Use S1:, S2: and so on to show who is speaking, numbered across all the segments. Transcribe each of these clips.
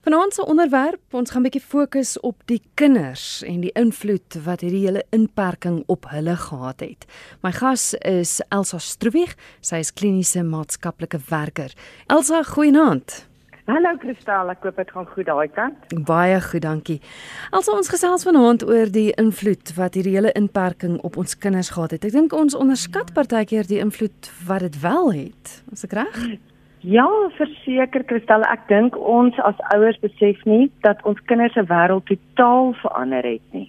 S1: Vanaand se onderwerp, ons gaan 'n bietjie fokus op die kinders en die invloed wat hierdie hele inperking op hulle gehad het. My gas is Elsa Stroebig, sy is kliniese maatskaplike werker. Elsa, goeienaand.
S2: Hallo Kristal, ek hoop dit gaan goed daai kant.
S1: Baie goed, dankie. Elsa, ons gesels vanaand oor die invloed wat hierdie hele inperking op ons kinders gehad het. Ek dink ons onderskat partykeer die invloed wat dit wel het. Is ek reg?
S2: Ja, verseker Kristal, ek dink ons as ouers besef nie dat ons kinders se wêreld totaal verander het nie.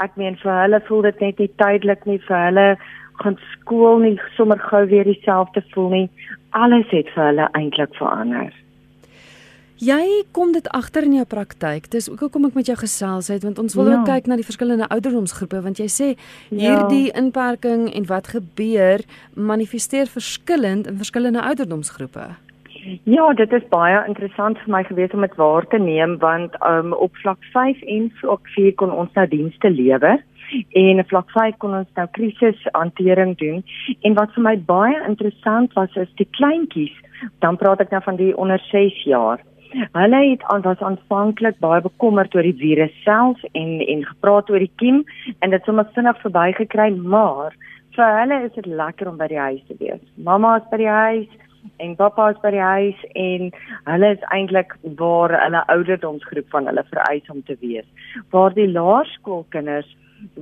S2: Ek meen vir hulle voel dit net nie tydelik nie vir hulle gaan skool nie sommer gou weer dieselfde voel nie. Alles het vir hulle eintlik verander.
S1: Jy kom dit agter in jou praktyk. Dis ook hoekom ek met jou gesels het want ons wil ja. ook kyk na die verskillende ouderdomsgroepe want jy sê hierdie ja. inperking en wat gebeur manifesteer verskillend in verskillende ouderdomsgroepe.
S2: Ja, dit is baie interessant vir my gewees om dit waar te neem want um, op vlak 5 en vlak 4 kon ons nou dienste lewer en op vlak 5 kon ons nou krisishantering doen en wat vir my baie interessant was is die kleintjies dan praat ek nou van die onder 6 jaar Hulle het aan was aanvanklik baie bekommerd oor die virus self en en gepraat oor die kiem en dit sommer vinnig verbygekry, maar vir hulle is dit lekker om by die huis te wees. Mamma is by die huis en pappa is by die huis en hulle is eintlik waar hulle ouderdomsgroep van hulle vereis om te wees. Waar die laerskoolkinders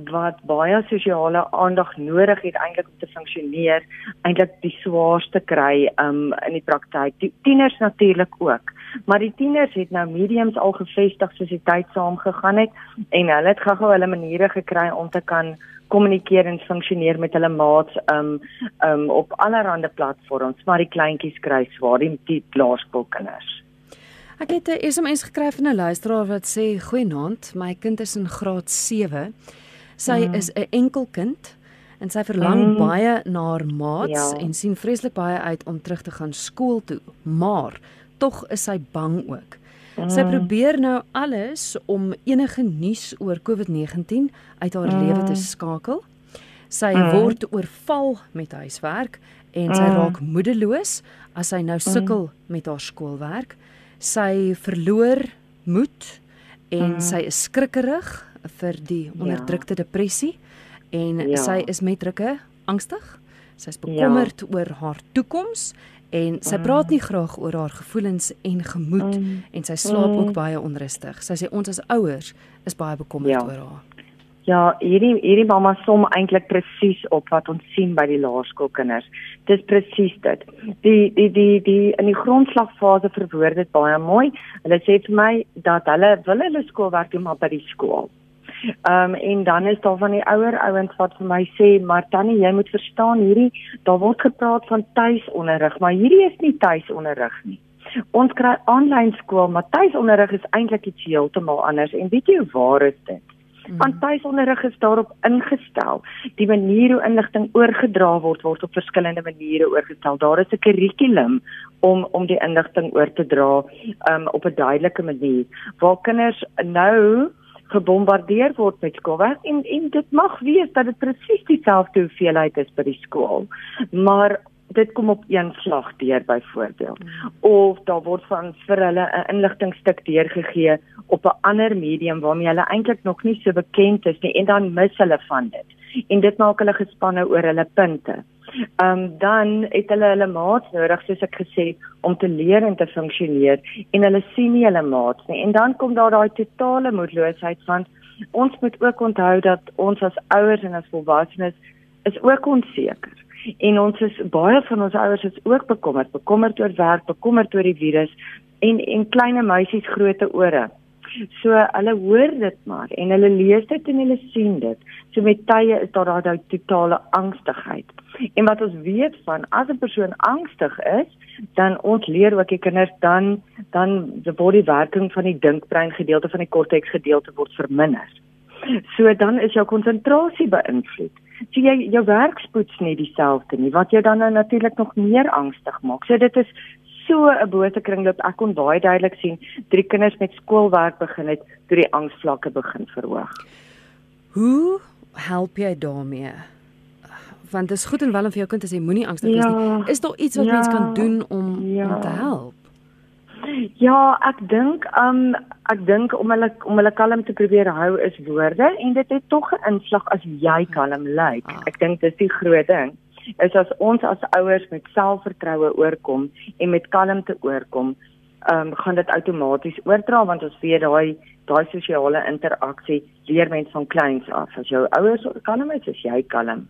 S2: wat baie sosiale aandag nodig het eintlik om te funksioneer, eintlik die swaarste kry um, in die praktyk. Die tieners natuurlik ook, maar die tieners het nou mediums al gevestig soos die tyd saamgegaan het en hulle het gou-gou hulle maniere gekry om te kan kommunikeer en funksioneer met hulle maats um um op allerlei platforms, maar die kleintjies kry swaar, die, die laerskoolkinders.
S1: Ek het 'n SMS gekry van 'n luisteraar wat sê: "Goeienaand, my kind is in graad 7 Sy mm. is 'n enkel kind en sy verlang mm. baie na haar maats ja. en sien vreeslik baie uit om terug te gaan skool toe, maar tog is sy bang ook. Mm. Sy probeer nou alles om enige nuus oor COVID-19 uit haar mm. lewe te skakel. Sy mm. word oorval met huiswerk en sy mm. raak moedeloos as sy nou sukkel mm. met haar skoolwerk. Sy verloor moed en mm. sy is skrikkerig vir die ja. onderdrukte ja. depressie en ja. sy is met drukke angstig. Sy is bekommerd ja. oor haar toekoms en sy mm. praat nie graag oor haar gevoelens en gemoed mm. en sy slaap mm. ook baie onrustig. Sy sê ons as ouers is baie bekommerd ja. oor haar.
S2: Ja, hierdie hierdie mamma som eintlik presies op wat ons sien by die laerskoolkinders. Dis presies dit. Die die die die in die grondslagfase verwoord dit baie mooi. Hulle sê vir my dat hulle wil hulle skoolwerk doen maar by die skool. Ehm um, en dan is daar van die ouer ouens wat vir my sê, "Maar tannie, jy moet verstaan hierdie, daar word gepraat van tuisonderrig, maar hierdie is nie tuisonderrig nie. Ons kry aanlyn skool, maar tuisonderrig is eintlik iets heeltemal anders en weet jy waar is dit?" Hmm. Want tuisonderrig is daarop ingestel. Die manier hoe inligting oorgedra word word op verskillende maniere oorgestel. Daar is 'n kurrikulum om om die inligting oor te dra um, op 'n duidelike manier. Waar kinders nou gebombardeer word met skoolwerk en en dit mag wees dat dit presies dieselfde hoeveelheid is by die skool. Maar dit kom op een slag deur byvoorbeeld of daar word van vir hulle 'n inligtingstuk deurgegee op 'n ander medium waarmee hulle eintlik nog nie so bekend is nie en dan mis hulle van dit en dit maak hulle gespanne oor hulle punte. Ehm um, dan het hulle hulle maats nodig soos ek gesê om te leer en te funksioneer en hulle sien nie hulle maats nie. En dan kom daar daai totale moedeloosheid van ons moet ook onthou dat ons as ouers en as volwassenes is ook onseker. En ons is baie van ons ouers is ook bekommerd, bekommerd oor werk, bekommerd oor die virus en en klein meisies groote ore. So hulle hoor dit maar en hulle lees dit en hulle sien dit. So met tye is daar daai totale angstigheid. En wat ons weet van as 'n persoon angstig is, dan ons leer ook die kinders dan dan word die werking van die dinkbrein gedeelte van die korteks gedeelte word verminder. So dan is jou konsentrasie beïnvloed. So jy jou werkspoets nie dieselfde nie wat jou dan nou natuurlik nog meer angstig maak. So dit is so 'n bose kringloop. Ek kon baie duidelik sien drie kinders met skoolwerk begin het toe die angsvlakke begin verhoog.
S1: Hoe help jy daarmee? Want dit is goed en wel om vir jou kind te sê moenie angstig wees ja, nie. Is daar iets wat ja, mens kan doen om ja. om te help?
S2: Ja, ek dink um ek dink om hulle om hulle kalm te probeer hou is woorde en dit het tog 'n invloed as jy kalm lyk. Ah. Ek dink dis die groot ding. Is as ons as ouers met selfvertroue oorkom en met kalmte oorkom, um gaan dit outomaties oordra want ons weet daai daai sosiale interaksie leer mense van kleins af. As jou ouers kalm is, is jy kalm.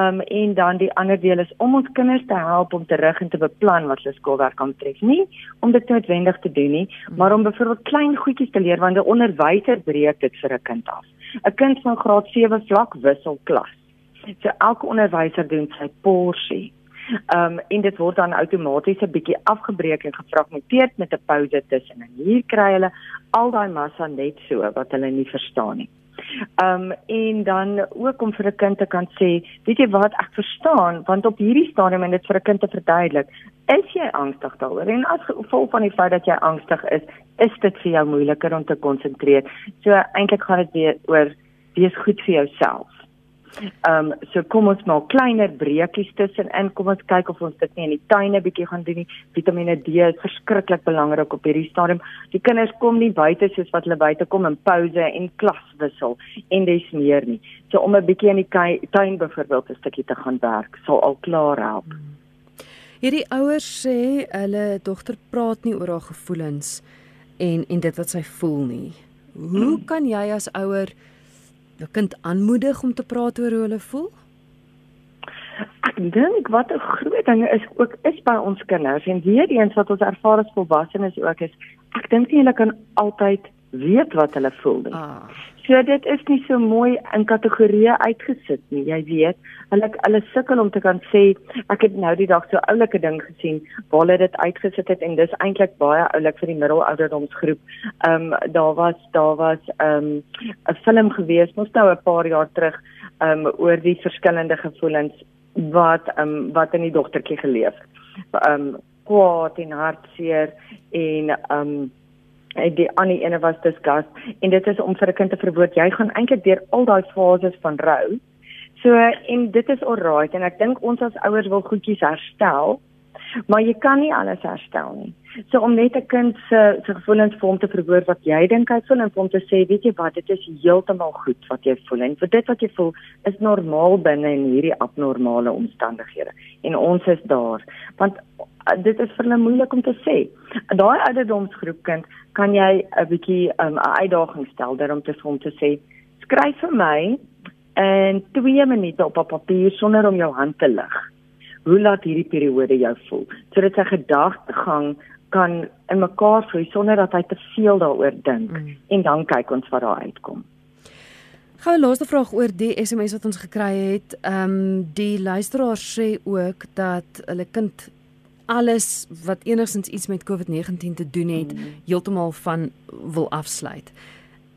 S2: Um en dan die ander deel is om ons kinders te help om terug en te beplan wat hulle skoolwerk kan tref. Nie om dit noodwendig te doen nie, maar om byvoorbeeld klein goedjies te leer want 'n onderwyser breek dit vir 'n kind af. 'n Kind van graad 7 vlak wissel klas. So elke onderwyser doen sy porsie. Um en dit word dan outomaties 'n bietjie afgebreek en gefragmenteer met 'n pouse tussen. En hier kry hulle al daai massa net so wat hulle nie verstaan nie. Um en dan ook om vir 'n kind te kan sê, weet jy wat ek verstaan, want op hierdie stadium en dit vir 'n kind te verduidelik, is jy angstig daaroor en as gevolg van die feit dat jy angstig is, is dit vir jou moeiliker om te konsentreer. So eintlik gaan dit weer oor wees goed vir jouself. Ehm um, so kom ons maak kleiner breekies tussenin. Kom ons kyk of ons dit nie in die tuine bietjie gaan doen nie. Vitamiene D is verskriklik belangrik op hierdie stadium. Die kinders kom nie buite soos wat hulle buite kom in pouse en klaswissel en dis meer nie. So om 'n bietjie in die tuin byvoorbeeld 'n stukkie te gaan werk sal al klaar help.
S1: Hierdie ouers sê hulle dogter praat nie oor haar gevoelens en en dit wat sy voel nie. Hoe kan jy as ouer jou kind aanmoedig om te praat oor hoe hulle voel?
S2: Ek dink wat 'n groot ding is ook is by ons kinders en weer eens wat ons ervaar as volwassenes ook is ek dink nie hulle kan altyd weet wat hulle voel nie. Ah. So dit is nie so mooi in kategorieë uitgesit nie. Jy weet, hulle hulle sukkel om te kan sê ek het nou die dag so oulike ding gesien waar hulle dit uitgesit het en dis eintlik baie oulik vir die middelouderdomsgroep. Ehm um, daar was daar was ehm um, 'n film gewees mos nou 'n paar jaar terug ehm um, oor die verskillende gevoelens wat ehm um, wat in die dogtertjie geleef. Ehm um, kwaad en hartseer en ehm um, die ander ene was disgust. En dit is om vir 'n kind te verwoord jy gaan eintlik deur al daai fases van rou. So en dit is alright. En ek dink ons as ouers wil goedjies herstel maar jy kan nie alles herstel nie. So om net 'n kind se se gevoelens vir hom te verwoord wat jy dink hy voel en vir hom te sê weet jy wat dit is heeltemal goed wat jy voel en vir dit wat jy voel is normaal binne in hierdie abnormale omstandighede. En ons is daar. Want dit is vir hulle moeilik om te sê. Daai ouderdomsgroep kind kan jy 'n bietjie um, 'n um, uitdaging stel daarom te om te sê skryf vir my in 2 minute op 'n papier sonder om jou hand te lig. Hoe laat hierdie periode jou voel? Sodat sy gedagtegang kan in mekaar vloei sonder dat hy te veel daaroor dink mm. en dan kyk ons wat daar uitkom.
S1: Gou laaste vraag oor die SMS wat ons gekry het. Ehm um, die luisteraar sê ook dat hulle kind alles wat enigstens iets met COVID-19 te doen het, mm. heeltemal van wil afsluit.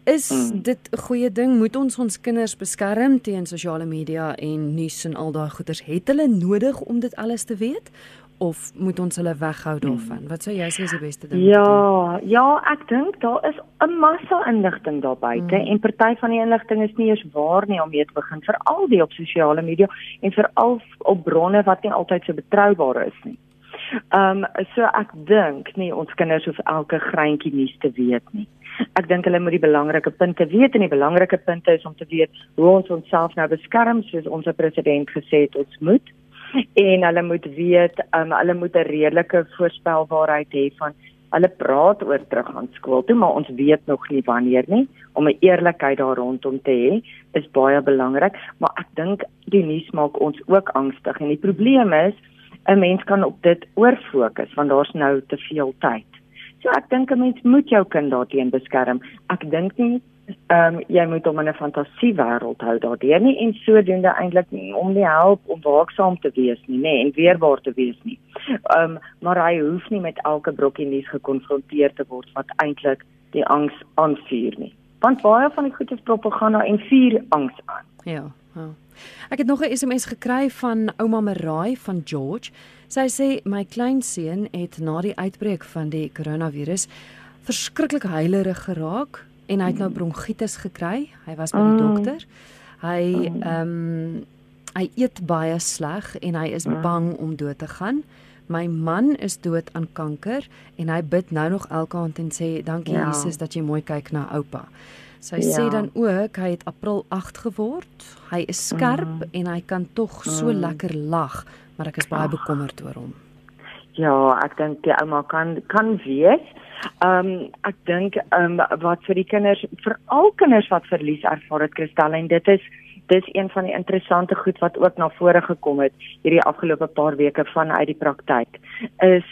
S1: Is mm. dit 'n goeie ding? Moet ons ons kinders beskerm teen sosiale media en nuus en al daai goeters? Het hulle nodig om dit alles te weet? of moet ons hulle weghou daarvan? Mm. Wat sou jy sê is die beste ding?
S2: Ja, ja, ek dink daar is 'n massa inligting daar buite mm. en party van die inligting is nie eens waar nie om mee te begin, veral die op sosiale media en veral op bronne wat nie altyd so betroubaar is nie. Ehm um, so ek dink nie ons kinders hoef elke greintjie nuus te weet nie. Ek dink hulle moet die belangrike punte weet en die belangrike punte is om te weet hoe ons onsself nou beskerm soos ons president gesê het ons moet. En hulle moet weet, um, hulle moet 'n redelike voorspelbaarheid hê van hulle praat oor teruggaan skool toe, maar ons weet nog nie wanneer nie. Om 'n eerlikheid daar rondom te hê is baie belangrik, maar ek dink die nuus maak ons ook angstig en die probleem is 'n mens kan op dit oorfokus want daar's nou te veel tyd. So ek dink 'n mens moet jou kind daarteen beskerm. Ek dink nie ehm um, jy moet hom in 'n fantasiewêreld hou daardeur nie en sodoende eintlik om nie help om waaksaam te wees nie, nê, nee, en weerbaar te wees nie. Ehm um, maar hy hoef nie met elke brokkie nuus gekonfronteer te word wat eintlik die angs aanvuur nie. Want baie van die goed is propaganda en vuur angs aan.
S1: Ja, ja. Ek het nog 'n SMS gekry van ouma Marai van George. Sy sê my kleinseun het na die uitbreek van die koronavirus verskriklik huilerig geraak en hy het nou bronkietis gekry. Hy was by die mm. dokter. Hy ehm um, hy eet baie sleg en hy is mm. bang om dood te gaan My man is dood aan kanker en hy bid nou nog elke aand en sê dankie ja. Jesus dat jy mooi kyk na oupa. Sy ja. sê dan ook hy het April 8 geword. Hy is skerp mm. en hy kan tog so mm. lekker lag, maar ek is baie bekommerd oor hom.
S2: Ja, ek dink die ouma kan kan wees. Ehm um, ek dink ehm um, wat vir die kinders, veral kinders wat verlies ervaar het Kristal en dit is dis een van die interessante goed wat ook na vore gekom het hierdie afgelope paar weke vanuit die praktyk is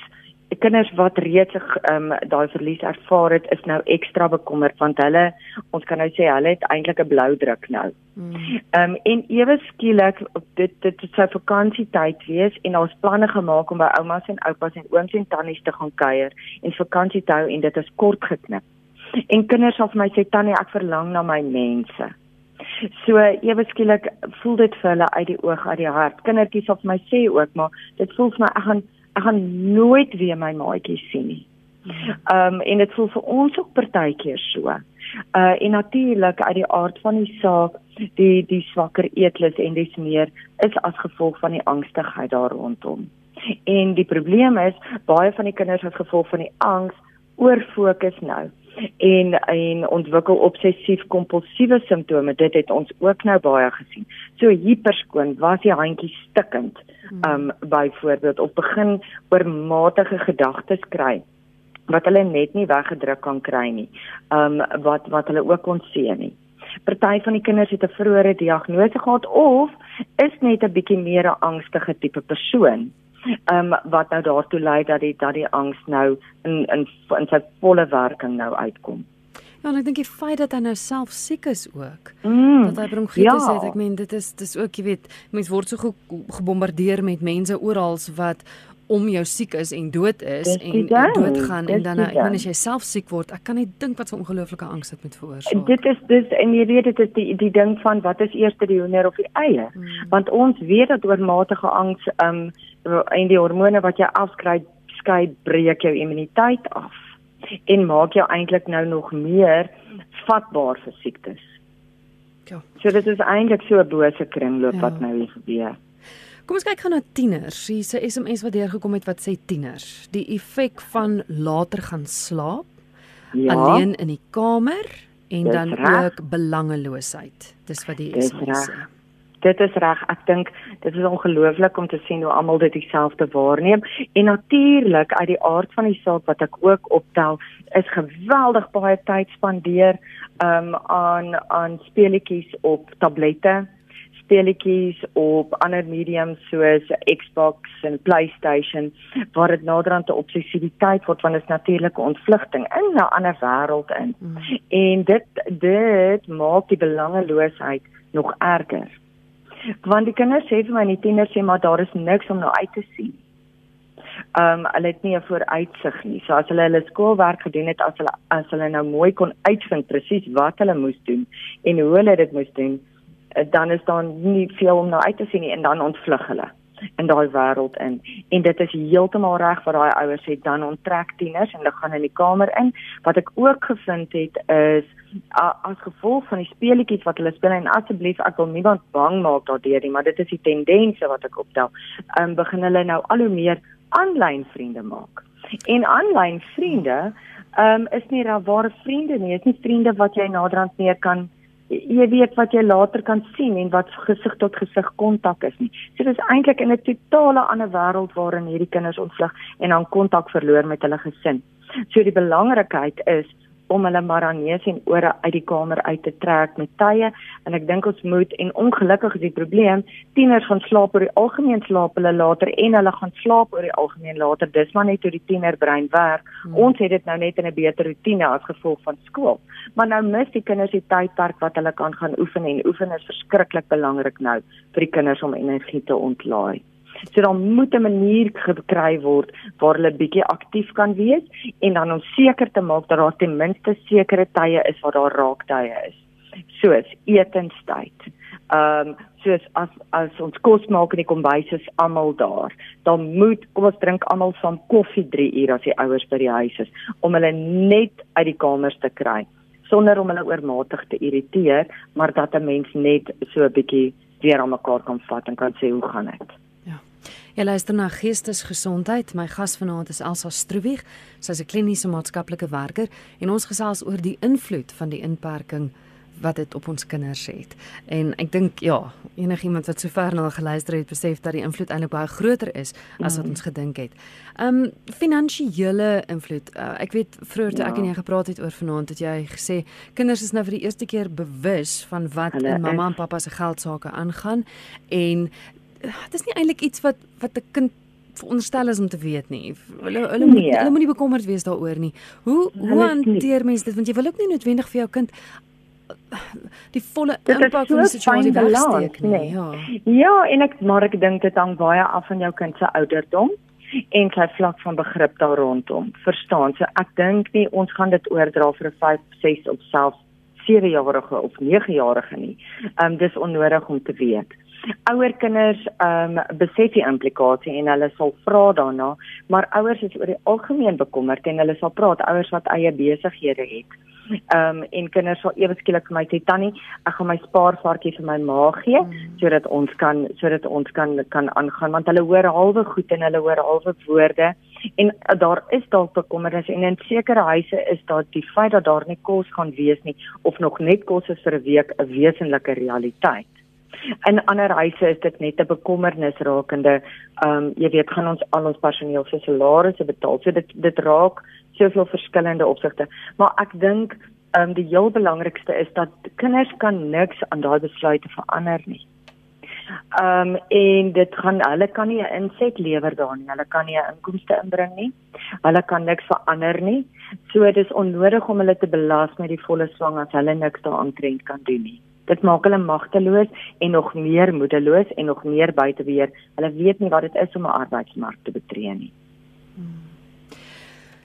S2: kinders wat reeds ehm um, daai verlies ervaar het is nou ekstra bekommerd want hulle ons kan nou sê hulle het eintlik 'n blou druk nou. Hmm. Ehm um, en ewe skielik dit dit het sy vakansietyd wees en ons planne gemaak om by oumas en oupas en ooms en tannies te gaan kuier en vakansie te hou en dit is kort geknip. En kinders sal vir my sê tannie ek verlang na my mense. So ewe skielik voel dit vir hulle uit die oog uit die hart. Kindertjies sal vir my sê ook maar dit voel vir my ek gaan ek gaan nooit weer my maatjies sien nie. Ehm um, en dit voel vir ons ook partykeer so. Uh en natuurlik uit die aard van die saak, die die swakker eetlus en dis meer is as gevolg van die angstigheid daar rondom. En die probleem is baie van die kinders as gevolg van die angs oor fokus nou en en ontwikkel obsessief kompulsiewe simptome. Dit het ons ook nou baie gesien. So hiperskoon was die handjie stikkend um byvoorbeeld of begin oormatige gedagtes kry wat hulle net nie weggedruk kan kry nie um wat wat hulle ook kon sien nie. Party van die kinders het 'n vroeëre diagnose gehad of is net 'n bietjie meer 'n angstige tipe persoon um, wat nou daartoe lei dat die dat die angs nou in in in sy volle werking nou uitkom.
S1: Ja, en ek dink die feit dat hy nou self siek is ook. Mm, dat hy bronkietes ja. het, ek meen dit is dis ook jy weet, mense word so ge gebombardeer met mense oral wat om jou siek is en dood is en dood gaan en dan ek meen as jy self siek word, ek kan nie dink wat so 'n ongelooflike angs dit met veroorsaak.
S2: Dit is dis en jy weet dit is die die ding van wat is eers die hoender of die eie? Hmm. Want ons weet dat oormatige angs um en die hormone wat jy afskry skei breek jou immuniteit af en maak jou eintlik nou nog meer vatbaar vir siektes. Ja. So dit is eintlik so 'n bose kringloop ja. wat nou hier gebeur.
S1: Kom ons kyk gou na tieners. Hier's 'n SMS wat deurgekom het wat sê tieners, die effek van later gaan slaap, ja. alleen in die kamer en Dis dan recht. ook belangeloosheid. Dis wat die SMS sê.
S2: Dit is reg. Ek dink dit is ongelooflik om te sien hoe almal dit dieselfde waarneem en natuurlik uit die aard van die saak wat ek ook optel is geweldig baie tyd spandeer um, aan aan speletjies op tablette speletjies op ander mediums soos Xbox en PlayStation waar dit naderhand 'n obsessiwiteit word want dit is natuurlike ontvlugting in 'n ander wêreld in. Mm. En dit dit maak die belangeloosheid nog erger. Want die kinders sê vir my die tieners sê maar daar is niks om nou uit te sien. Ehm um, hulle het nie 'n vooruitsig nie. So as hulle hulle skoolwerk gedoen het, as hulle as hulle nou mooi kon uitvind presies wat hulle moes doen en hoe hulle dit moes doen, dan is daar nie veel om na uit te sien nie en dan ontvlug hulle in daai wêreld in. En dit is heeltemal reg wat daai ouers sê dan onttrek tieners en hulle gaan in die kamer in. Wat ek ook gevind het is as gevolg van die speletjies wat hulle speel en asseblief ek wil niemand bang maak daardeur nie, maar dit is die tendense wat ek optel. Ehm um, begin hulle nou al hoe meer aanlyn vriende maak. En aanlyn vriende ehm um, is nie ware vriende nie, is nie vriende wat jy naderhand meer kan jy weet wat jy later kan sien en wat gesig tot gesig kontak is nie. So dis eintlik in 'n totale ander wêreld waarin hierdie kinders ontvlug en dan kontak verloor met hulle gesin. So die belangrikheid is om hulle neus en ore uit die kamer uit te trek met tye. En ek dink ons moet en ongelukkig is die probleem tieners gaan slaap oor die algemeen slaap hulle later en hulle gaan slaap oor die algemeen later. Dis maar net hoe die tienerbrein werk. Hmm. ons het dit nou net in 'n beter rotine as gevolg van skool. Maar nou mis die kinders die tydperk wat hulle kan gaan oefen en oefen is verskriklik belangrik nou vir die kinders om energie te ontlaai So dan moet 'n manier gekry word waar hulle bietjie aktief kan wees en dan om seker te maak dat daar ten minste sekere tye is waar daar raaktye is. Soos etenstyd. Ehm um, soos as as ons kos maak in die kombuis is almal daar. Dan moet kom ons drink almal saam koffie 3 uur as die ouers by die huis is om hulle net uit die kamers te kry sonder om hulle oormatig te irriteer, maar dat 'n mens net so 'n bietjie weer aan mekaar kan vat en kan sê hoe gaan dit?
S1: Jy luister na Geestesgesondheid. My gas vanaand is Elsa Stroebig. Sy is 'n kliniese maatskaplike werker en ons gesels oor die invloed van die inperking wat dit op ons kinders het. En ek dink ja, enigiemand wat sover na geluister het, besef dat die invloed eintlik baie groter is as wat mm. ons gedink het. Um finansiële invloed. Uh, ek weet vroeër toe ja. ek en jy gepraat het oor vanaand het jy gesê kinders is nou vir die eerste keer bewus van wat in mamma en pappa se geld sake aangaan en dit is nie eintlik iets wat wat 'n kind veronderstel is om te weet nie. Hulle hulle nee. moet hulle moenie bekommerd wees daaroor nie. Hoe hoe hanteer mense dit want jy wil ook nie noodwendig vir jou kind die volle impak van die situasie wegsteek nie. Nee. Ja.
S2: Ja, en ek maar ek dink dit hang baie af van jou kind se ouderdom en sy vlak van begrip daar rondom. Verstaan? So ek dink nie ons gaan dit oordra vir 'n 5, 6 of selfs 7-jarige of 9-jarige nie. Ehm um, dis onnodig om te weet ouer kinders ehm um, besef die implikasie en hulle sal vra daarna, maar ouers is oor die algemeen bekommerd en hulle sal praat ouers wat eie besighede het. Ehm um, en kinders sal ewe skielik vir my sê tannie, ek gaan my spaarvarkie vir my ma gee mm. sodat ons kan sodat ons kan kan aangaan want hulle hoor halwe goed en hulle hoor halwe woorde en uh, daar is dalk bekommernis en in sekere huise is daar die feit dat daar nie kos gaan wees nie of nog net kos is vir 'n week 'n wesenlike realiteit. In ander huise is dit net 'n bekommernis rakende, ehm um, jy weet, gaan ons al ons personeel se salarisse betaal. So dit dit raak soveel verskillende opsigte. Maar ek dink ehm um, die heel belangrikste is dat kinders kan niks aan daai besluite verander nie. Ehm um, en dit gaan hulle kan nie 'n inset lewer daar nie. Hulle kan nie 'n inkomste inbring nie. Hulle kan niks verander nie. So dit is onnodig om hulle te belas met die volle swang as hulle niks daaraan kan doen nie. Dit maak hulle magteloos en nog meer moedeloos en nog meer buite weer. Hulle weet nie wat dit is om 'n arbeidsmark te betree nie. Hmm.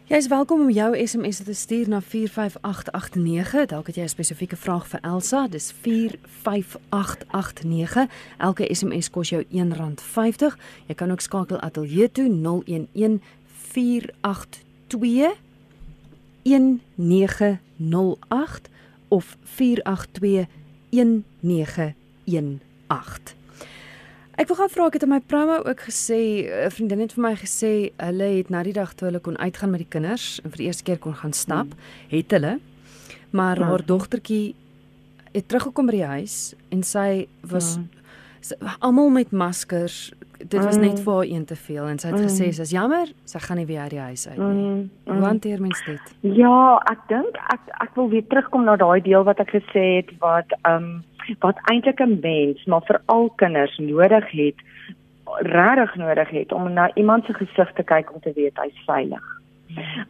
S1: Jy is welkom om jou SMS te stuur na 45889. Dalk het jy 'n spesifieke vraag vir Elsa. Dis 45889. Elke SMS kos jou R1.50. Jy kan ook skakel ateljee toe 011 482 1908 of 482 1918. Ek wil gou vra ek het in my promo ook gesê 'n vriendin het vir my gesê hulle het na die dag toe hulle kon uitgaan met die kinders en vir die eerste keer kon gaan stap, hmm. het hulle maar ja. haar dogtertjie het teruggekom by die huis en sy was ja. Almal met maskers dit was net mm. vir haar een te veel en sy het mm. gesê sy's jammer, sy gaan nie weer uit die huis uit nie. Mm. Mm. Hoe hanteer mens dit?
S2: Ja, ek dink ek ek wil weer terugkom na daai deel wat ek gesê het wat ehm um, wat eintlik 'n mens, maar veral kinders nodig het regtig nodig het om na iemand se gesig te kyk om te weet hy's veilig.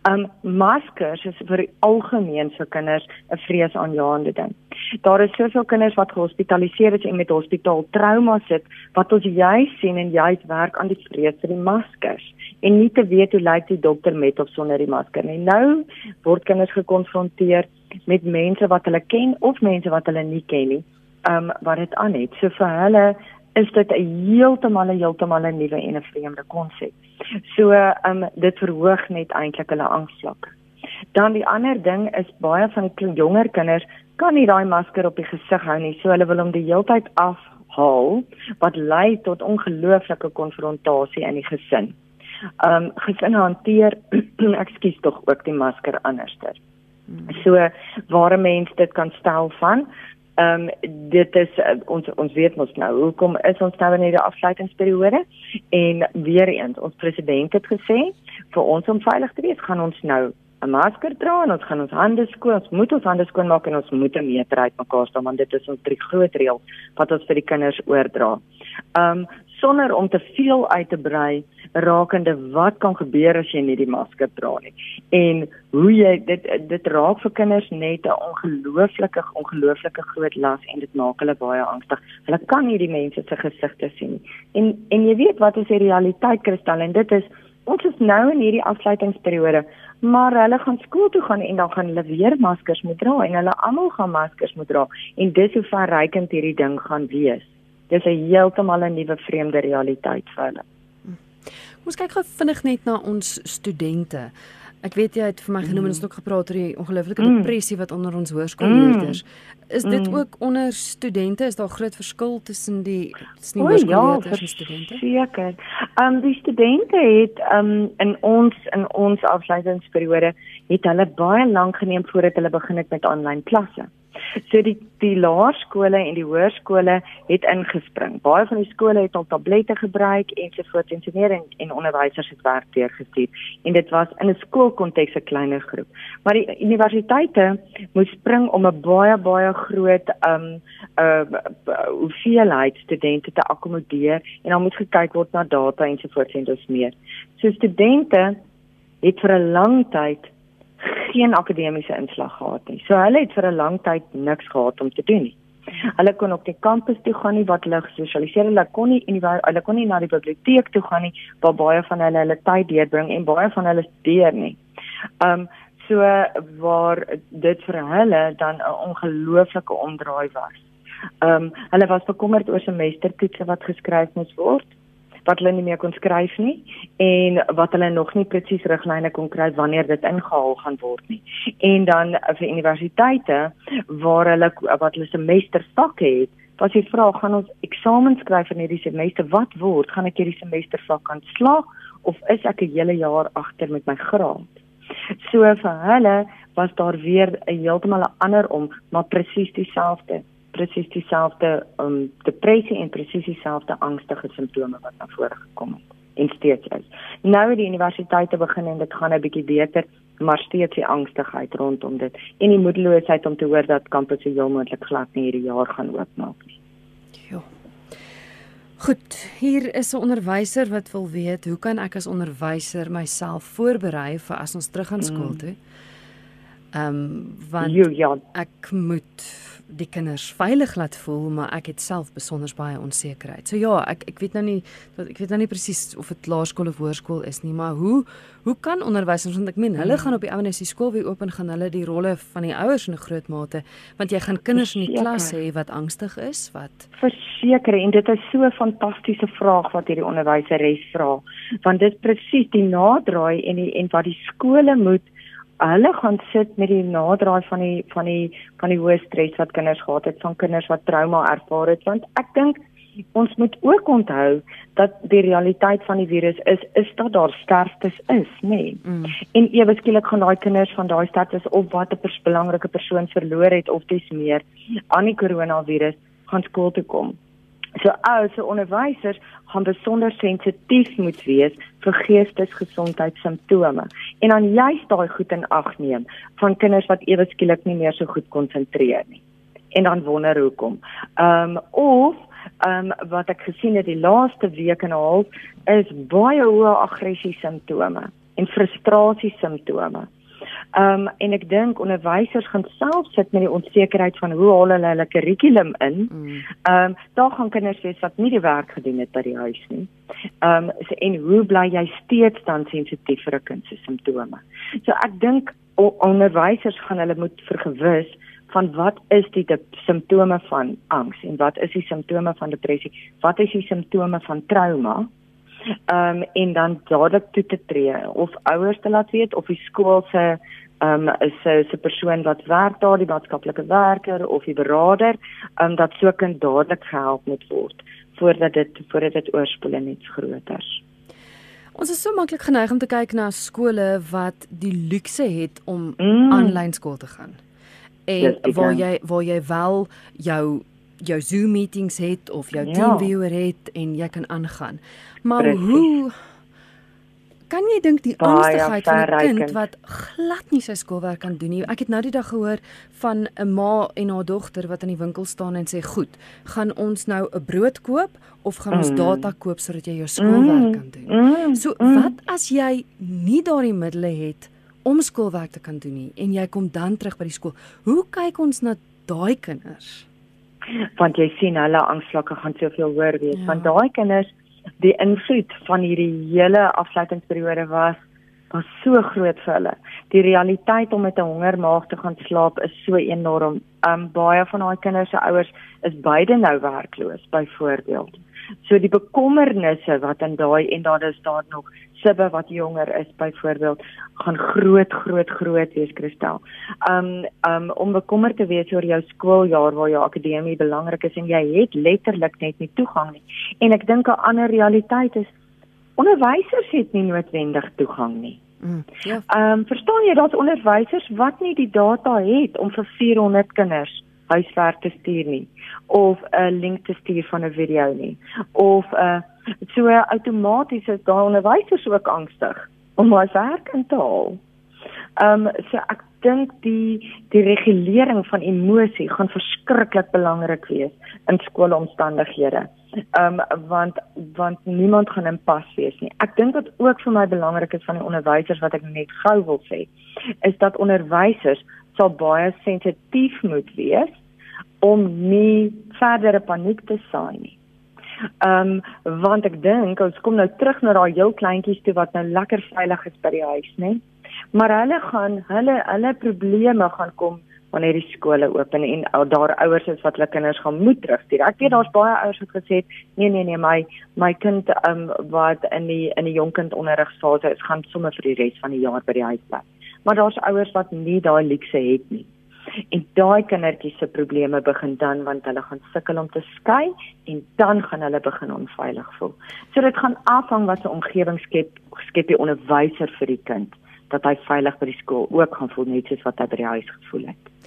S2: Um maskers is vir algemeen vir kinders 'n vreesaanjaende ding. Daar is soveel kinders wat gehospitaliseer is en met hospitaal trauma sit wat ons juis sien en juis werk aan die vrees vir die maskers en nie te weet hoe lyk die dokter met of sonder die masker nie. Nou word kinders gekonfronteer met mense wat hulle ken of mense wat hulle nie ken nie. Um wat dit aan het. So vir hulle is dit 'n heeltemal 'n heeltemal 'n nuwe en 'n vreemde konsep. So ehm um, dit verhoog net eintlik hulle angsvlak. Dan die ander ding is baie van die jonger kinders kan nie daai masker op die gesig hou nie, so hulle wil hom die heeltyd afhaal wat lei tot ongelooflike konfrontasie in die gesin. Ehm um, gesin hanteer ekskuus tog ook die masker anderster. Hmm. So waar 'n mens dit kan stel van Ehm um, dit is uh, ons ons weet mos nou hoekom is ons nou in hierdie afsluitingsperiode en weer eens ons president het gesê vir ons om veilig te wees gaan ons nou 'n masker dra en ons gaan ons hande skoon ons moet ons hande skoon maak en ons moet 'n meter uit mekaar staan want dit is ons drie groot reël wat ons vir die kinders oordra. Ehm um, sonder om te veel uit te brei rakende wat kan gebeur as jy nie die masker dra nie en hoe jy dit dit raak vir kinders net 'n ongelooflike ongelooflike groot las en dit maak hulle baie angstig. Hulle kan nie die mense se gesigte sien nie. En en jy weet wat is die realiteit kristal en dit is ons is nou in hierdie afsluitingsperiode maar hulle gaan skool toe gaan en dan gaan hulle weer maskers moet dra en hulle almal gaan maskers moet dra en dis hoe verrykend hierdie ding gaan wees. Dis 'n heeltemal 'n nuwe vreemde realiteit vir hulle.
S1: Ons kyk gou vinnig net na ons studente. Ek weet jy het vir my genoem en ons het ook gepraat oor die ongelooflike mm. depressie wat onder ons hoërskoolleerders. Mm. Is dit mm. ook onder studente? Is daar groot verskil tussen die tussen die hoërskoolleerders ja, en studente?
S2: Seker. Ehm um, die studente het ehm um, in ons in ons afleidingsperiode het hulle baie lank geneem voordat hulle begin het met aanlyn klasse. So die die laerskole en die hoërskole het ingespring. Baie van die skole het al tablette gebruik en so voort en so meer en, en onderwysers het werk deurgestuur. En dit was in 'n skoolkonteks 'n kleiner groep. Maar die universiteite moes spring om 'n baie baie groot um uh hoeveelheid studente te akkommodeer en dan moet gekyk word na data en so voort en dus meer. So studente het vir 'n lang tyd geen akademiese inslag gehad nie. So hulle het vir 'n lang tyd niks gehad om te doen nie. Hulle kon op die kampus toe gaan nie wat hulle gesosialiseer hulle kon nie en hulle kon nie na die biblioteek toe gaan nie waar baie van hulle hulle tyd deurbring en baie van hulle studeer nie. Um so waar dit vir hulle dan 'n ongelooflike omdraai was. Um hulle was bekommerd oor semestertoetse wat geskryf moes word wat hulle nie meer kon skryf nie en wat hulle nog nie presies riglyne kon kry wanneer dit ingehaal gaan word nie. En dan vir universiteite waar hulle wat hulle semester vak het, was die vraag gaan ons eksamens skryf in hierdie semester wat word? Gaan ek hierdie semester vak kan slaag of is ek 'n hele jaar agter met my graad? So vir hulle was daar weer 'n heeltemal 'n ander om, maar presies dieselfde presies dieselfde um, depressie en presies dieselfde angstige simptome wat na vore gekom het en steeds is. Nou het die universiteite begin en dit gaan 'n bietjie beter, maar steeds die angstigheid rondom dit en die moedeloosheid om te hoor dat kampusse heel moontlik glad nie hierdie jaar gaan oopmaak nie.
S1: Ja. Goed, hier is 'n onderwyser wat wil weet, hoe kan ek as onderwyser myself voorberei vir as ons terug gaan skool mm. Ehm um, want jo, ja. ek moet die kinders veilig laat voel, maar ek het self besonder baie onsekerheid. So ja, ek ek weet nou nie ek weet nou nie presies of dit laerskool of hoërskool is nie, maar hoe hoe kan onderwysers want ek meen hulle hmm. gaan op die ouene die skool weer oop en gaan hulle die rolle van die ouers in 'n groot mate want jy gaan kinders in die klas hê wat angstig is, wat
S2: verseker en dit is so 'n fantastiese vraag wat hierdie onderwyseres vra, want dit presies die naderdraai en die en wat die skole moet hulle gaan sit met die naderdraai van die van die van die hoë stres wat kinders gehad het, van kinders wat trauma ervaar het, want ek dink ons moet ook onthou dat die realiteit van die virus is is dat daar sterftes is, nê. Nee. Mm. En ewe skielik gaan daai kinders van daai sterftes of wat 'n pers belangrike persoon verloor het of dis meer aan die koronavirus gaan skool toe kom. So as 'n onderwyser gaan besonder sensitief moet wees vir geestesgesondheidssimptome en dan juist daai goed in ag neem van kinders wat ewe skielik nie meer so goed konsentreer nie. En dan wonder hoekom. Ehm um, of ehm um, wat ek gesien het die laaste week en 'n half is baie hoë aggressie simptome en frustrasie simptome. Ehm um, en ek dink onderwysers gaan self sit met die onsekerheid van hoe haal hulle hulle kurrikulum in. Mm. Ehm um, daar gaan kinders wees wat nie die werk gedoen het by die huis nie. Ehm um, en hoe bly jy steeds dan sensitief vir 'n kind se simptome? So ek dink onderwysers gaan hulle moet vergewis van wat is die simptome van angs en wat is die simptome van depressie? Wat is die simptome van trauma? Um, en dan dadelik toe te tree of ouers te laat weet of die skool se um, is 'n se persoon wat werk daar die maatskaplike werker of die beraader um, dat so kind dadelik gehelp moet word voordat dit voordat dit oorspoel en iets groters.
S1: Ons is so maklik geneig om te kyk na skole wat die luukse het om mm. aanlyn skool te gaan. En waar jy waar jy wel jou jou Zoom meetings het of jou ja. TeamViewer het en jy kan aangaan. Maar Precies. hoe kan jy dink die angstigheid van 'n kind wat glad nie sy skoolwerk kan doen nie? Ek het nou die dag gehoor van 'n ma en haar dogter wat in die winkel staan en sê, "Goed, gaan ons nou 'n brood koop of gaan ons mm. data koop sodat jy jou skoolwerk mm. kan doen?" Mm. So, mm. wat as jy nie daardie middele het om skoolwerk te kan doen nie en jy kom dan terug by die skool? Hoe kyk ons na daai kinders?
S2: Want jy sien hulle angsvlakke gaan soveel hoër wees ja. want daai kinders die invloed van hierdie hele afsluitingsperiode was was so groot vir hulle. Die realiteit om met 'n hongermaag te gaan slaap is so enorm. Um baie van daai kinders se ouers is beide nou werkloos byvoorbeeld. So die bekommernisse wat in daai en daar is daar nog sibbe wat jonger is byvoorbeeld gaan groot groot groot wees Kristel. Um um om bekommerd te wees oor jou skooljaar waar jou akademie belangrik is en jy het letterlik net nie toegang nie. En ek dink 'n ander realiteit is onderwysers het nie noodwendig toegang nie. Mm, ja. Ehm um, verstaan jy daar's onderwysers wat nie die data het om vir 400 kinders huiswerk te stuur nie of 'n link te stuur van 'n video nie of 'n uh, so outomaties is daar onderwysers ook angstig om hulle werk in te haal. Ehm um, so ek dink die die regulering van emosie gaan verskriklik belangrik wees in skoolomstandighede. Ehm um, want want niemand gaan in pas wees nie. Ek dink wat ook vir my belangrik is van die onderwysers wat ek net gou wil sê, is dat onderwysers sal baie sensitief moet wees om nie verdere paniek te saai nie. Ehm um, want ek dink ons kom nou terug na daai heel kleintjies toe wat nou lekker veilig is by die huis, né? Maar hulle gaan hulle hulle probleme gaan kom wanneer die skole oop en en daar ouers is wat hulle kinders gaan moet terugstuur. Ek weet daar's baie ouers wat gesê het, nee nee nee, my my kind ehm um, wat in die in die jonkind onderrigsfase is, gaan sommer vir die res van die jaar by die huis bly. Maar daar's ouers wat nie daai luukse het nie. En daai kindertjies se probleme begin dan want hulle gaan sukkel om te skei en dan gaan hulle begin onveilig voel. So dit gaan afhang wat 'n omgewing skep skep die onderwyser vir die kind dat hy veilig by die skool ook gaan voel net soos wat hy by die huis gevoel het.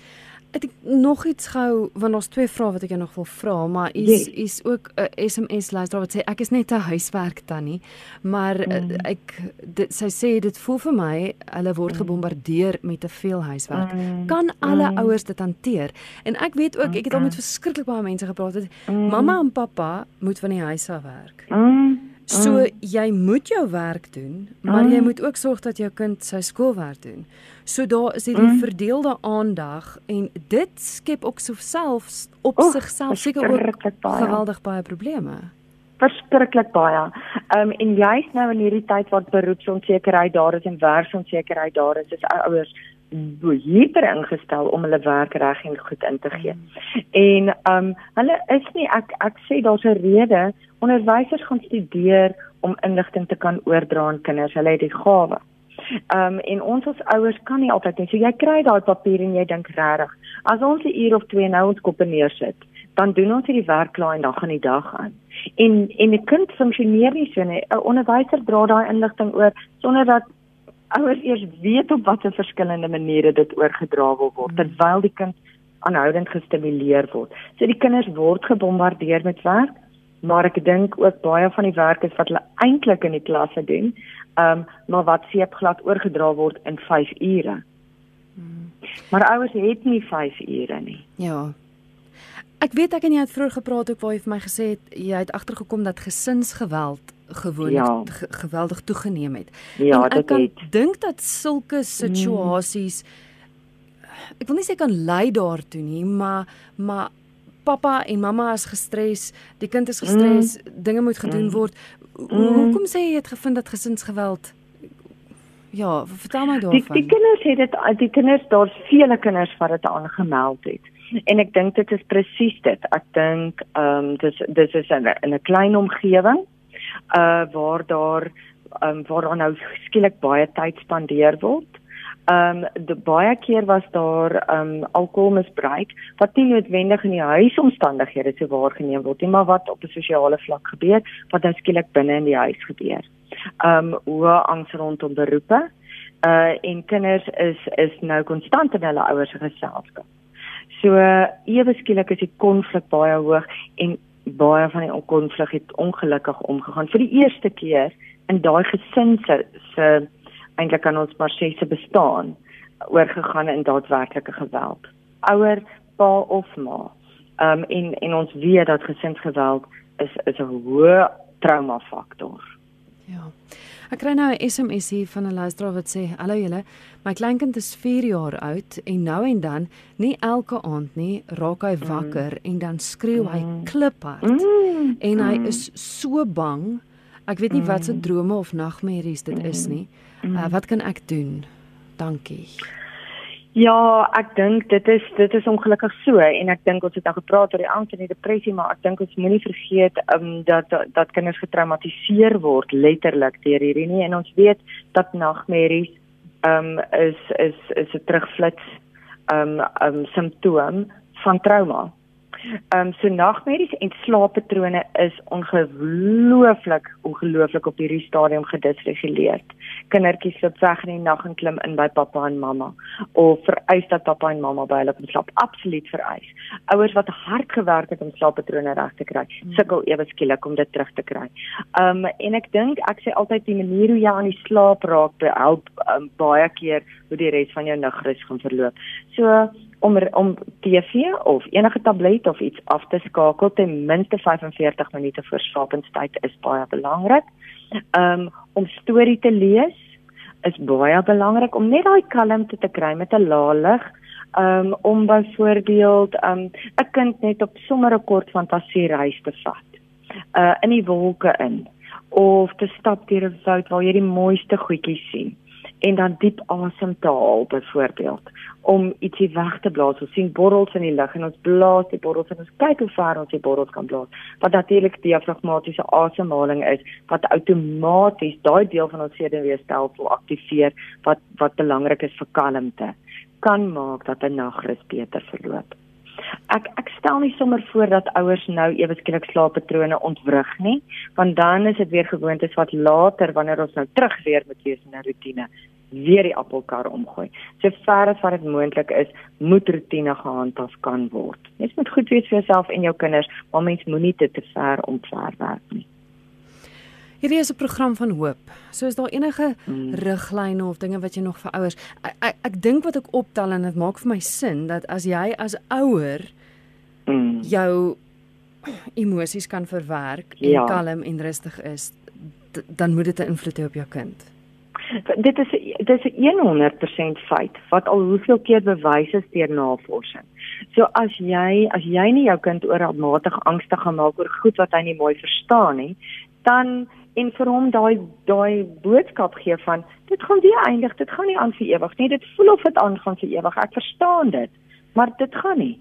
S1: Ek nog iets gou want ons twee vrae wat ek jou nog wil vra, maar is yes. is ook 'n uh, SMS luisteraar wat sê ek is net 'n huiswerk tannie, maar uh, mm. ek dit, sy sê dit voel vir my hulle word mm. gebombardeer met te veel huiswerk. Mm. Kan alle mm. ouers dit hanteer? En ek weet ook ek het al met verskriklik baie mense gepraat het. Mm. Mamma en pappa moet van die huis af werk. Mm. So mm. jy moet jou werk doen, maar mm. jy moet ook sorg dat jou kind sy skoolwerk doen. So daar is hierdie mm. verdeelde aandag en dit skep ook self op oh, sigself seker ook baie. geweldig baie probleme.
S2: Verskriklik baie. Ehm um, en jy's nou in hierdie tyd wat beroepsonsekerheid daar is en werksonsekerheid daar is, is ouers hyper ingestel om hulle werk reg en goed in te gee. En ehm um, hulle is nie ek ek sê daar's 'n rede onderwysers gaan studeer om inligting te kan oordra aan kinders. Hulle het die gawe. Ehm um, en ons as ouers kan nie altyd nie. So jy kry daai papier en jy dink regtig, as ons 'n uur of twee nou ons koppe neersit, dan doen ons hierdie werk klaar en dan gaan die dag aan. En en 'n kind funksioneer nie so nie. 'n Onderwyser dra daai inligting oor sonder dat ouers eers weet op watter verskillende maniere dit oorgedra wil word terwyl die kind aanhoudend gestimuleer word. So die kinders word gebombardeer met werk, maar ek dink ook baie van die werk is wat hulle eintlik in die klasse doen, ehm um, maar wat seepglad oorgedra word in 5 ure. Hmm. Maar ouers het nie 5 ure nie.
S1: Ja. Ek weet ek en jy het vroeër gepraat ook waar jy vir my gesê het jy het agtergekom dat gesinsgeweld gewoon ja. geweldig toegeneem het.
S2: Ja, en ek
S1: kan dink dat sulke situasies mm. ek wil nie sê kan lei daartoe nie, maar maar pappa en mamma is gestres, die kind is gestres, mm. dinge moet gedoen mm. word. Mm. Hoekom sê jy het gevind dat gesinsgeweld Ja, vertel my daarvan.
S2: Die, die kinders het dit die kinders daar's vele kinders wat dit aangemeld het. En ek dink dit is presies dit. Ek dink ehm um, dis dis is in 'n klein omgewing uh waar daar um waar daar nou skielik baie tyd spandeer word. Um die baie keer was daar um alkoholmisbruik wat nie noodwendig in die huisomstandighede so waargeneem word nie, maar wat op 'n sosiale vlak gebeur, wat nou skielik binne in die huis gebeur. Um hoe angs rondom beroepe uh en kinders is is nou konstant in hulle ouers se geselskap. So uh, ewe skielik is die konflik baie hoog en baie van die konflik het ongelukkig omgegaan vir die eerste keer in daai gesin se se eintlik aan ons maar sê se bestaan oorgegaan in daadwerklike geweld. Ouer, pa of ma. Ehm um, en en ons weet dat gesinsgeweld is is 'n hoë trauma faktor.
S1: Ja. Ek kry nou 'n SMS hier van 'n luisteraar wat sê: "Hallo julle, my kleinkind is 4 jaar oud en nou en dan, nie elke aand nie, raak hy wakker mm. en dan skreeu hy mm. kliphard. Mm. En hy mm. is so bang. Ek weet nie wat se mm. drome of nagmerries dit is nie. Uh, wat kan ek doen? Dankie."
S2: Ja, ek dink dit is dit is ongelukkig so en ek dink ons het nou gepraat oor die angs en die depressie, maar ek dink ons moenie vergeet um, dat dat kinders getraumatiseer word letterlik deur hierdie nie en ons weet dat nagmerries um, is is is 'n terugflits um, um simptoom van trauma. Ehm um, so nagmerries en slaappatrone is ongelooflik ongelooflik op hierdie stadium gedisreguleer. Kindertjies loop weg in die nag en klim in by pappa en mamma of vereis dat pappa en mamma by hulle kom slaap. Absoluut vereis. Ouers wat hard gewerk het om slaappatrone reg te kry, hmm. sukkel ewe skielik om dit terug te kry. Um, en ek dink ek sê altyd die manier hoe jy aan die slaap raak help um, baie keer hoe die res van jou nagrus gaan verloop. So om om TV of enige tablet of iets af te skakel ten minste 45 minute voor slaapenstyd is baie belangrik. Um om storie te lees is baie belangrik om net daai kalmte te kry met 'n lae lig. Um om byvoorbeeld um 'n kind net op sommer 'n kort fantasiereis te vat. Uh in die wolke in of te stap deur 'n woud waar jy die mooiste goedjies sien en dan diep asem te haal byvoorbeeld om ietsie weg te blaas. Ons sien borrels in die lug en ons blaas die borrels en ons kyk hoe ver ons die borrels kan blaas. Wat natuurlik diafragmatiese asemhaling is wat outomaties daai deel van ons senuweestelsel aktiveer wat wat belangrik is vir kalmte kan maak dat 'n nagrus beter verloop. Ek ek stel nie sommer voor dat ouers nou ewe skielik slaappatrone ontwrig nie, want dan is dit weer gewoontes wat later wanneer ons nou terug weer met wees in 'n rotine weer die appelkar omgooi. So ver as wat dit moontlik is, moet rotine gehandhaaf kan word. Mens moet goed weet vir jouself en jou kinders, maar mens moenie dit te ver omver werk nie.
S1: Hierdie is 'n program van hoop. So is daar enige mm. riglyne of dinge wat jy nog vir ouers ek ek, ek dink wat ek optel en dit maak vir my sin dat as jy as ouer mm. jou emosies kan verwerk en ja. kalm en rustig is, dan moet dit 'n invloed hê op jou kind
S2: dit is dit is 100% feit wat al hoeveel keer bewys is deur navorsing. So as jy as jy nie jou kind oormatig angstig gemaak oor goed wat hy nie mooi verstaan nie, dan en vir hom daai daai boodskap gee van dit gaan weer eindig, dit gaan nie aan vir ewig nie. Dit voel of dit aangaan vir ewig. Ek verstaan dit, maar dit gaan nie.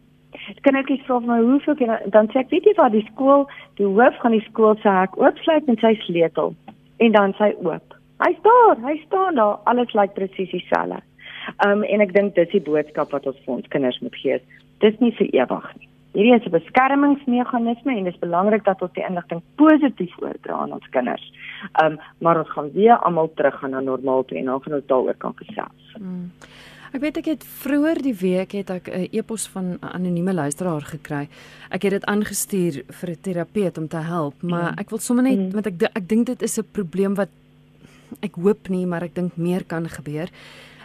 S2: Kan ek iets vra my hoeveel keer dan sê ek weet jy wat die skool, die hoof van die skool sê ek oopsluit met sy sleutel en dan sy oop. Hy staan, hy staan daar, alles lyk presies dieselfde. Um en ek dink dis die boodskap wat ons vir ons kinders moet gee. Dis nie vir ewig nie. Hierdie is 'n beskermingsmeganisme en dit is belangrik dat ons die inligting positief oordra aan ons kinders. Um maar ons gaan weer almal terug gaan na normaal toe en dan gaan ons daaroor kan gesels. Hmm.
S1: Ek weet ek het vroeër die week het ek 'n e-pos van 'n anonieme luisteraar gekry. Ek het dit aangestuur vir 'n terapeut om te help, maar mm. ek wil sommer net mm. want ek ek dink dit is 'n probleem wat ek hoop nie, maar ek dink meer kan gebeur.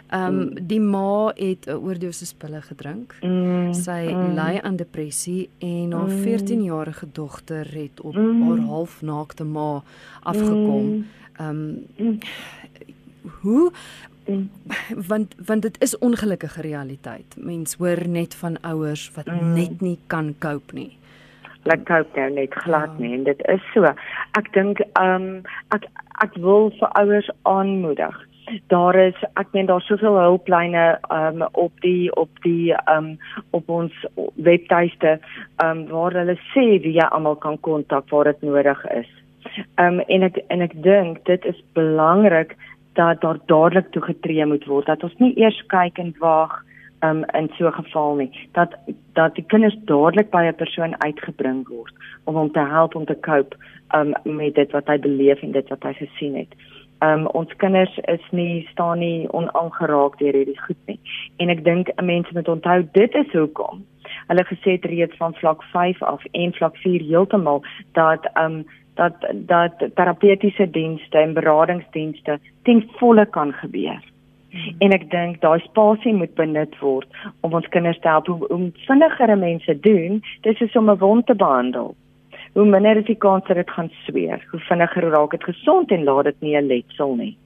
S1: Ehm um, die ma het 'n oordosis pille gedrink. Mm, sy mm. ly aan depressie en haar mm. 14-jarige dogter het op mm. haar halfnaakte ma afgekom. Ehm um, mm. hoe mm. want want dit is ongelukkige realiteit. Mens hoor net van ouers wat mm. net nie kan cope nie.
S2: Like cope nou net glad ja. nie en dit is so. Ek dink ehm um, ek ek wil vir ouers aanmoedig. Daar is ek meen daar's soveel hulplyne um op die op die um op ons webtuiste um waar hulle sê wie jy almal kan kontak waar dit nodig is. Um en ek en ek dink dit is belangrik dat daar dadelik toegetree moet word dat ons nie eers kyk en wag um in so 'n geval nie dat dat die kinders dadelik by 'n persoon uitgebring word om hom te help om te cope um met dit wat hy beleef en dit wat hy gesien het. Um ons kinders is nie staan nie onaangeraak deur hierdie goed nie. En ek dink mense moet onthou dit is hoekom hulle gesê het reeds van vlak 5 af en vlak 4 heeltemal dat um dat dat terapeutiese dienste en beradingsdienste ten volle kan gebeur. Hmm. En ek dink daai spasie moet benut word om ons kinders te help om vinniger mense doen, dis is om 'n wond te behandel hoe minder is die kans dat dit gaan sweer. Hoe vinniger raak dit gesond en laat dit nie 'n letsel nie.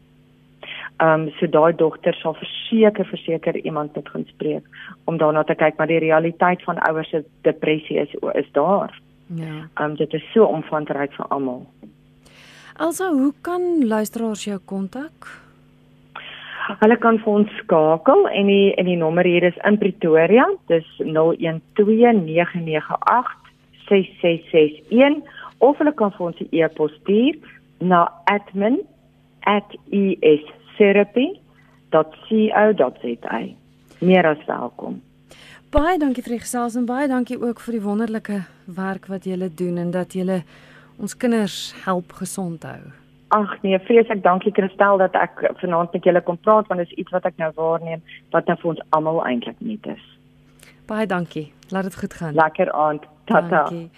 S2: Ehm um, so daai dogter sal verseker verseker iemand moet gaan spreek om daarna te kyk maar die realiteit van ouers se depressie is is daar. Ja. Ehm um, dit is so omvangryk vir almal.
S1: Also, hoe kan luisteraars jou kontak?
S2: Hulle kan vir ons skakel en die en die nommer hier is in Pretoria, dis 0129986661 of hulle kan vir ons 'n e-pos stuur na admin@estherapy.co.za. Meer as welkom.
S1: Baie dankie vir gesels en baie dankie ook vir die wonderlike werk wat julle doen en dat julle ons kinders help gesond hou.
S2: Ag nee, vreeslik dankie Christel dat ek vanaand met julle kon praat want dit is iets wat ek nou waarneem wat nou vir ons almal eintlik net is.
S1: Baie dankie. Laat dit goed gaan.
S2: Lekker aand. Tata.
S1: Dankie.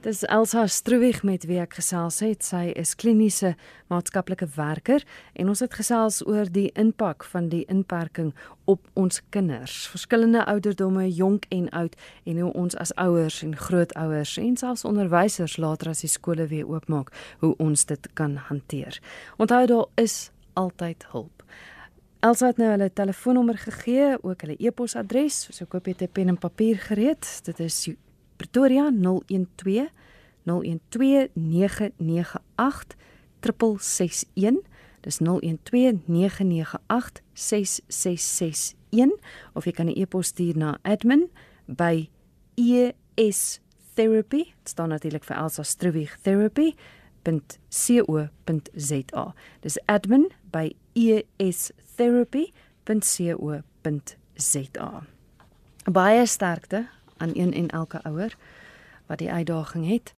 S1: Dis Elsa Struwig met wie ek gesels het. Sy is kliniese maatskaplike werker en ons het gesels oor die impak van die inperking op ons kinders. Verskillende ouderdomme, jonk en oud en hoe ons as ouers en grootouers en selfs onderwysers later as die skole weer oopmaak, hoe ons dit kan hanteer. Onthou daar is altyd hulp. Elsa het nou hulle telefoonnommer gegee, ook hulle e-posadres, so ek hoop jy 'n pen en papier gereed. Dit is Pretoria 012 012 998 661 dis 012 998 6661 of jy kan 'n e-pos stuur na admin by estherapy dit staan natuurlik vir Elsa Struwig therapy .co.za dis admin by estherapy.co.za baie sterkte aan een en elke ouer wat die uitdaging het.